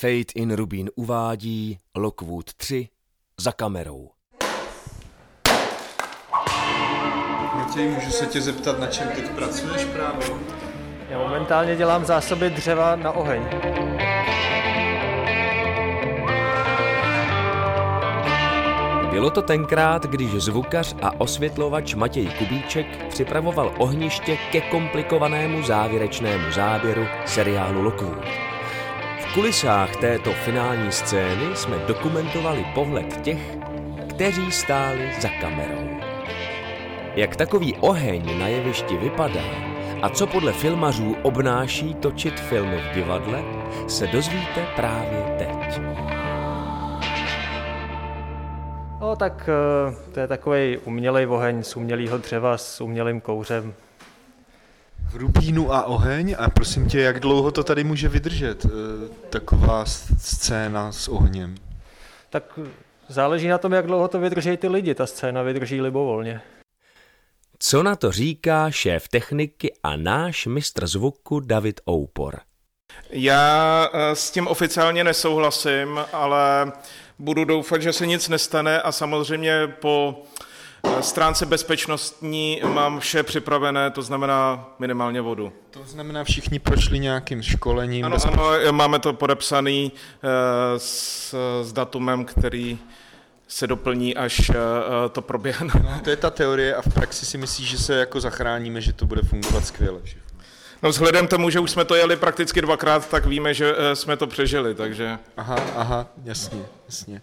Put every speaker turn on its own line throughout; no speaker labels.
Fate in Rubín uvádí Lockwood 3 za kamerou.
Matěj, můžu se tě zeptat, na čem teď pracuješ právě?
Já momentálně dělám zásoby dřeva na oheň.
Bylo to tenkrát, když zvukař a osvětlovač Matěj Kubíček připravoval ohniště ke komplikovanému závěrečnému záběru seriálu Lockwood. Kulisách této finální scény jsme dokumentovali pohled těch, kteří stáli za kamerou. Jak takový oheň na jevišti vypadá a co podle filmařů obnáší točit filmy v divadle, se dozvíte právě teď.
No tak eh, to je takový umělej oheň z umělého dřeva s umělým kouřem.
V Rubínu a oheň a prosím tě, jak dlouho to tady může vydržet, eh, taková scéna s ohněm?
Tak záleží na tom, jak dlouho to vydrží ty lidi. Ta scéna vydrží libovolně.
Co na to říká šéf techniky a náš mistr zvuku David Oupor?
Já eh, s tím oficiálně nesouhlasím, ale budu doufat, že se nic nestane a samozřejmě po eh, stránce bezpečnostní mám vše připravené, to znamená minimálně vodu.
To znamená, všichni prošli nějakým školením?
Ano, ano, máme to podepsaný eh, s, s datumem, který se doplní, až to proběhne.
No, to je ta teorie a v praxi si myslíš, že se jako zachráníme, že to bude fungovat skvěle všechno.
No vzhledem tomu, že už jsme to jeli prakticky dvakrát, tak víme, že eh, jsme to přežili, takže...
Aha, aha, jasně, jasně.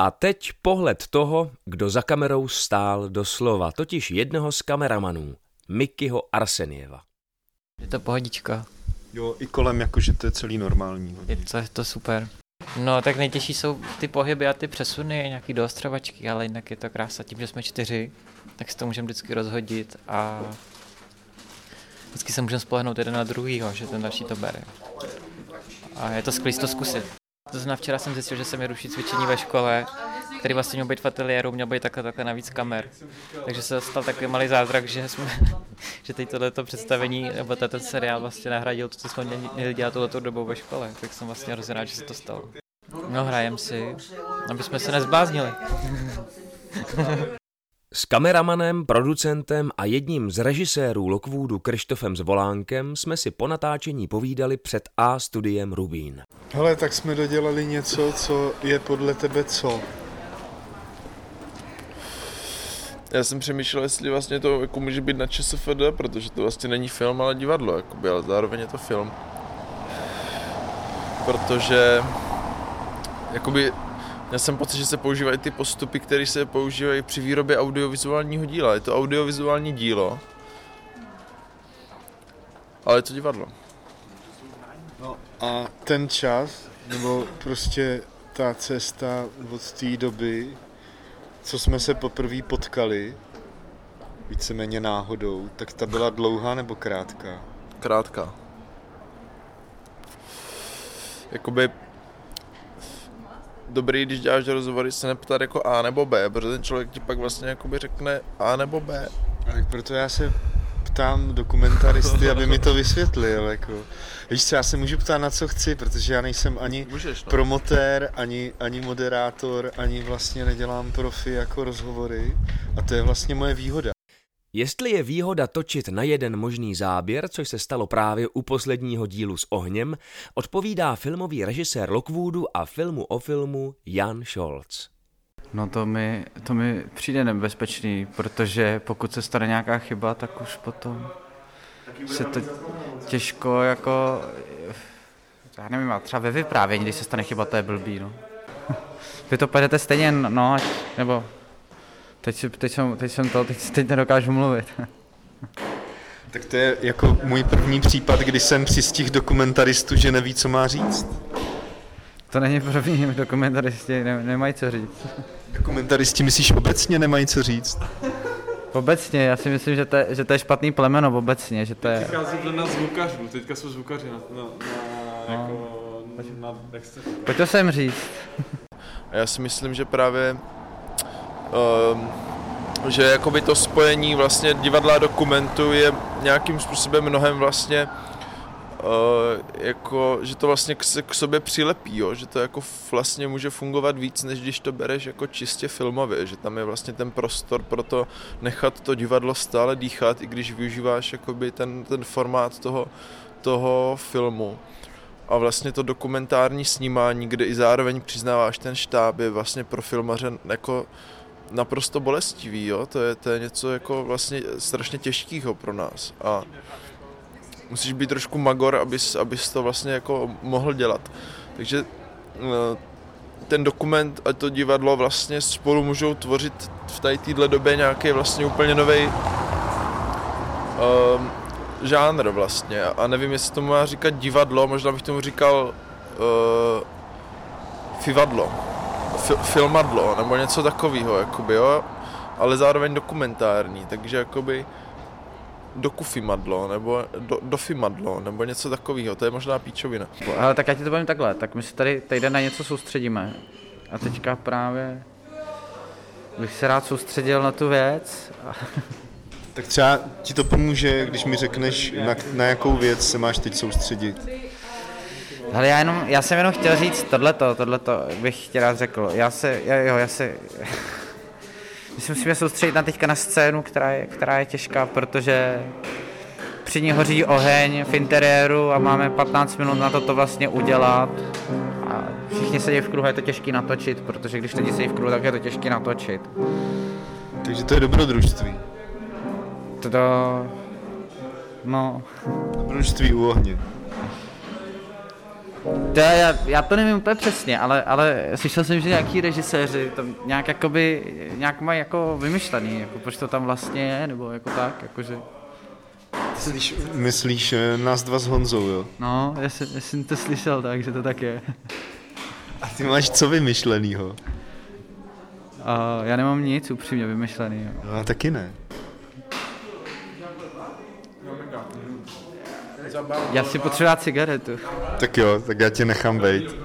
A teď pohled toho, kdo za kamerou stál doslova, totiž jednoho z kameramanů, Mikyho Arsenieva.
Je to pohodička.
Jo, i kolem, jakože to je celý normální.
Je to, je to super. No, tak nejtěžší jsou ty pohyby a ty přesuny, nějaký doostřovačky, ale jinak je to krása. Tím, že jsme čtyři, tak si to můžeme vždycky rozhodit a vždycky se můžeme spolehnout jeden na druhýho, že ten další to bere. A je to skvělé to zkusit. To znamená, včera jsem zjistil, že se mi ruší cvičení ve škole, který vlastně měl být v ateliéru, měl být takhle, takhle navíc kamer. Takže se stal takový malý zázrak, že, jsme, že teď tohleto představení, nebo tento seriál vlastně nahradil to, co jsme měli dělat tohleto dobou ve škole. Tak jsem vlastně hrozně rád, že se to stalo. No, hrajem si, aby jsme se nezbláznili.
S kameramanem, producentem a jedním z režisérů Lockwoodu Krištofem Zvolánkem jsme si po natáčení povídali před A studiem Rubín.
Hele, tak jsme dodělali něco, co je podle tebe co?
Já jsem přemýšlel, jestli vlastně to jako může být na ČSFD, protože to vlastně není film, ale divadlo, jakoby, ale zároveň je to film. Protože jakoby já jsem pocit, že se používají ty postupy, které se používají při výrobě audiovizuálního díla. Je to audiovizuální dílo, ale je to divadlo.
No a ten čas, nebo prostě ta cesta od té doby, co jsme se poprvé potkali, víceméně náhodou, tak ta byla dlouhá nebo krátká?
Krátká. Jakoby dobrý, když děláš rozhovory, se neptat jako A nebo B, protože ten člověk ti pak vlastně jakoby řekne A nebo B.
Tak proto já se ptám dokumentaristy, aby mi to vysvětlil. Jako. Víš co, já se můžu ptát na co chci, protože já nejsem ani
Můžeš, no.
promotér, ani, ani moderátor, ani vlastně nedělám profi jako rozhovory a to je vlastně moje výhoda.
Jestli je výhoda točit na jeden možný záběr, což se stalo právě u posledního dílu s ohněm, odpovídá filmový režisér Lockwoodu a filmu o filmu Jan Scholz.
No to mi, to mi přijde nebezpečný, protože pokud se stane nějaká chyba, tak už potom se to těžko jako, já nevím, třeba ve vyprávění, když se stane chyba, to je blbý, no. Vy to pojedete stejně, no, nebo Teď, si, teď, jsem, teď jsem to, teď, teď nedokážu mluvit.
Tak to je jako můj první případ, kdy jsem přistihl dokumentaristu, že neví, co má říct.
To není první, dokumentaristi ne, nemají co říct.
Dokumentaristi myslíš obecně nemají co říct?
Obecně, já si myslím, že to je, že to je špatný plemeno obecně, že to je...
Přichází to na zvukařů, teďka jsou zvukaři na, na, na,
No.
jako, na, jak se...
Pojď to sem říct.
A já si myslím, že právě že jakoby to spojení vlastně divadla a dokumentu je nějakým způsobem mnohem vlastně Uh, jako, že to vlastně k, k sobě přilepí, jo? že to jako vlastně může fungovat víc, než když to bereš jako čistě filmově, že tam je vlastně ten prostor pro to nechat to divadlo stále dýchat, i když využíváš jakoby ten, ten formát toho, toho filmu. A vlastně to dokumentární snímání, kde i zároveň přiznáváš ten štáb, je vlastně pro filmaře jako naprosto bolestivý, jo? To, je, to je něco jako vlastně strašně těžkého pro nás. A musíš být trošku magor, abys, abys to vlastně jako mohl dělat. Takže eh, ten dokument a to divadlo vlastně spolu můžou tvořit v tady téhle době nějaký vlastně úplně nový um, ehm, žánr vlastně. A nevím, jestli tomu má říkat divadlo, možná bych tomu říkal uh, fivadlo, fi, filmadlo, nebo něco takového, jakoby, jo, ale zároveň dokumentární, takže jakoby dokufimadlo, nebo do, dofimadlo, nebo něco takového, to je možná píčovina.
Ale tak já ti to povím takhle, tak my se tady týden na něco soustředíme a teďka právě bych se rád soustředil na tu věc.
Tak třeba ti to pomůže, když mi řekneš, na, na jakou věc se máš teď soustředit.
Ale já, jenom, já jsem jenom chtěl říct tohleto, tohleto bych ti rád řekl. Já se, já, jo, já se, my se musíme soustředit na teďka na scénu, která je, která je těžká, protože při ní hoří oheň v interiéru a máme 15 minut na to to vlastně udělat. A všichni sedí v kruhu, je to těžký natočit, protože když lidi sedí v kruhu, tak je to těžký natočit.
Takže to je dobrodružství.
To, no...
Dobrodružství u ohně.
To já, já to nevím úplně přesně, ale, ale slyšel jsem, že nějaký režiséři to nějak jakoby, nějak mají jako vymyšlený, jako proč to tam vlastně je, nebo jako tak, jakože...
Myslíš, myslíš eh, nás dva s Honzou, jo?
No, já jsem, já jsem to slyšel tak, že to tak je.
A ty máš co vymyšlenýho?
A já nemám nic upřímně vymyšlený.
No, taky ne.
Já si potřebuji cigaretu.
Tak jo, tak já tě nechám bejt.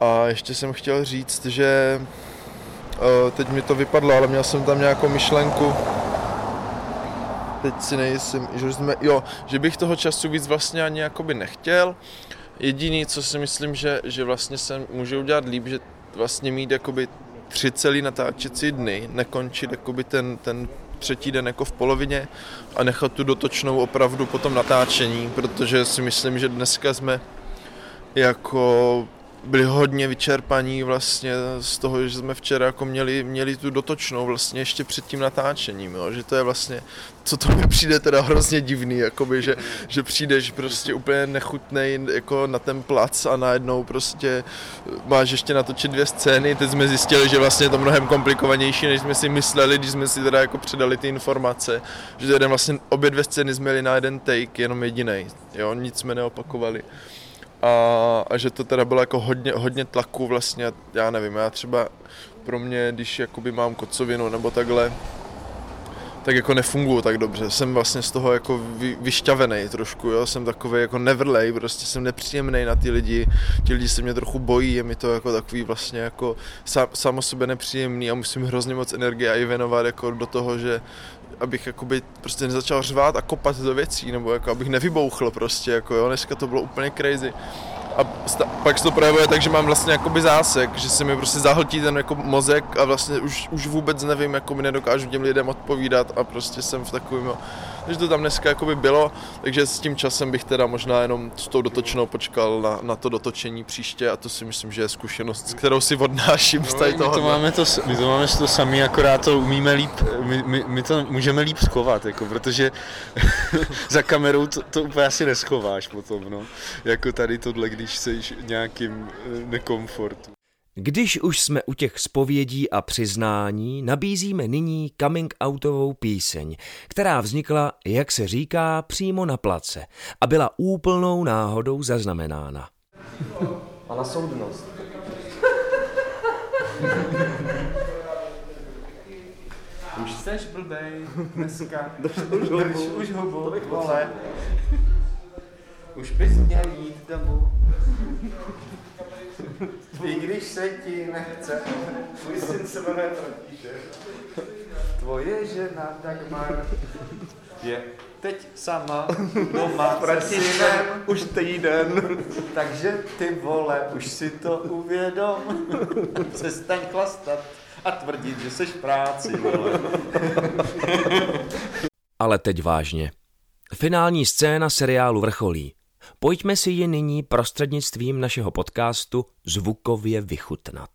A ještě jsem chtěl říct, že uh, teď mi to vypadlo, ale měl jsem tam nějakou myšlenku. Teď si nejsem, že jsme, jo, že bych toho času víc vlastně ani jakoby nechtěl. Jediný, co si myslím, že, že vlastně se může udělat líp, že vlastně mít jakoby tři celý natáčecí dny, nekončit jakoby ten, ten třetí den jako v polovině a nechat tu dotočnou opravdu po tom natáčení, protože si myslím, že dneska jsme jako byli hodně vyčerpaní vlastně z toho, že jsme včera jako měli, měli tu dotočnou vlastně ještě před tím natáčením, jo? že to je vlastně, co to mi přijde teda hrozně divný, jakoby, že, že přijdeš prostě úplně nechutnej jako na ten plac a najednou prostě máš ještě natočit dvě scény, teď jsme zjistili, že vlastně je to mnohem komplikovanější, než jsme si mysleli, když jsme si teda jako předali ty informace, že jeden vlastně obě dvě scény jsme měli na jeden take, jenom jediný, jo, nic jsme neopakovali a, a že to teda bylo jako hodně, hodně tlaku vlastně, já nevím, já třeba pro mě, když jakoby mám kocovinu nebo takhle, tak jako nefunguju tak dobře. Jsem vlastně z toho jako vy, vyšťavený trošku, jo. Jsem takový jako nevrlej, prostě jsem nepříjemný na ty lidi. Ti lidi se mě trochu bojí, je mi to jako takový vlastně jako sám, sám o sobě nepříjemný a musím hrozně moc energie i věnovat jako do toho, že abych jakoby prostě nezačal řvát a kopat do věcí, nebo jako abych nevybouchl prostě, jako jo, dneska to bylo úplně crazy. A pak se to projevuje tak, že mám vlastně jakoby zásek, že se mi prostě zahltí ten jako mozek a vlastně už, už vůbec nevím, jako mi nedokážu těm lidem odpovídat a prostě jsem v takovém takže to tam dneska jakoby bylo, takže s tím časem bych teda možná jenom s tou dotočnou počkal na, na to dotočení příště a to si myslím, že je zkušenost, kterou si odnáším z tady toho.
My to máme to, my to máme to sami, akorát to umíme líp, my, my, my to můžeme líp schovat, jako, protože za kamerou to, to úplně asi neschováš potom, no. Jako tady tohle, když jsi nějakým eh, nekomfortu.
Když už jsme u těch spovědí a přiznání, nabízíme nyní coming outovou píseň, která vznikla, jak se říká, přímo na place a byla úplnou náhodou zaznamenána.
A na soudnost.
Už seš blbej dneska.
už
Drž už hubu, vole.
Už bys měl jít domů.
I když se ti nechce, tvůj syn se jmenuje František. Tvoje žena Dagmar je teď sama doma se synem už týden. Takže ty vole, už si to uvědom. Přestaň chlastat a tvrdit, že seš v práci, vole.
Ale teď vážně. Finální scéna seriálu vrcholí. Pojďme si ji nyní prostřednictvím našeho podcastu zvukově vychutnat.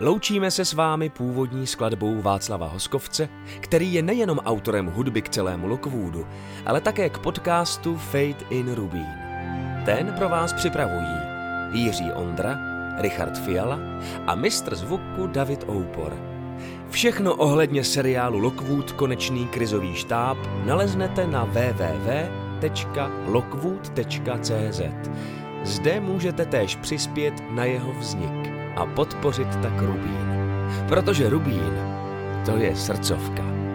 Loučíme se s vámi původní skladbou Václava Hoskovce, který je nejenom autorem hudby k celému Lockwoodu, ale také k podcastu Fate in Rubín. Ten pro vás připravují Jiří Ondra, Richard Fiala a mistr zvuku David Oupor. Všechno ohledně seriálu Lockwood Konečný krizový štáb naleznete na www.lockwood.cz. Zde můžete též přispět na jeho vznik a podpořit tak Rubín. Protože Rubín to je srdcovka.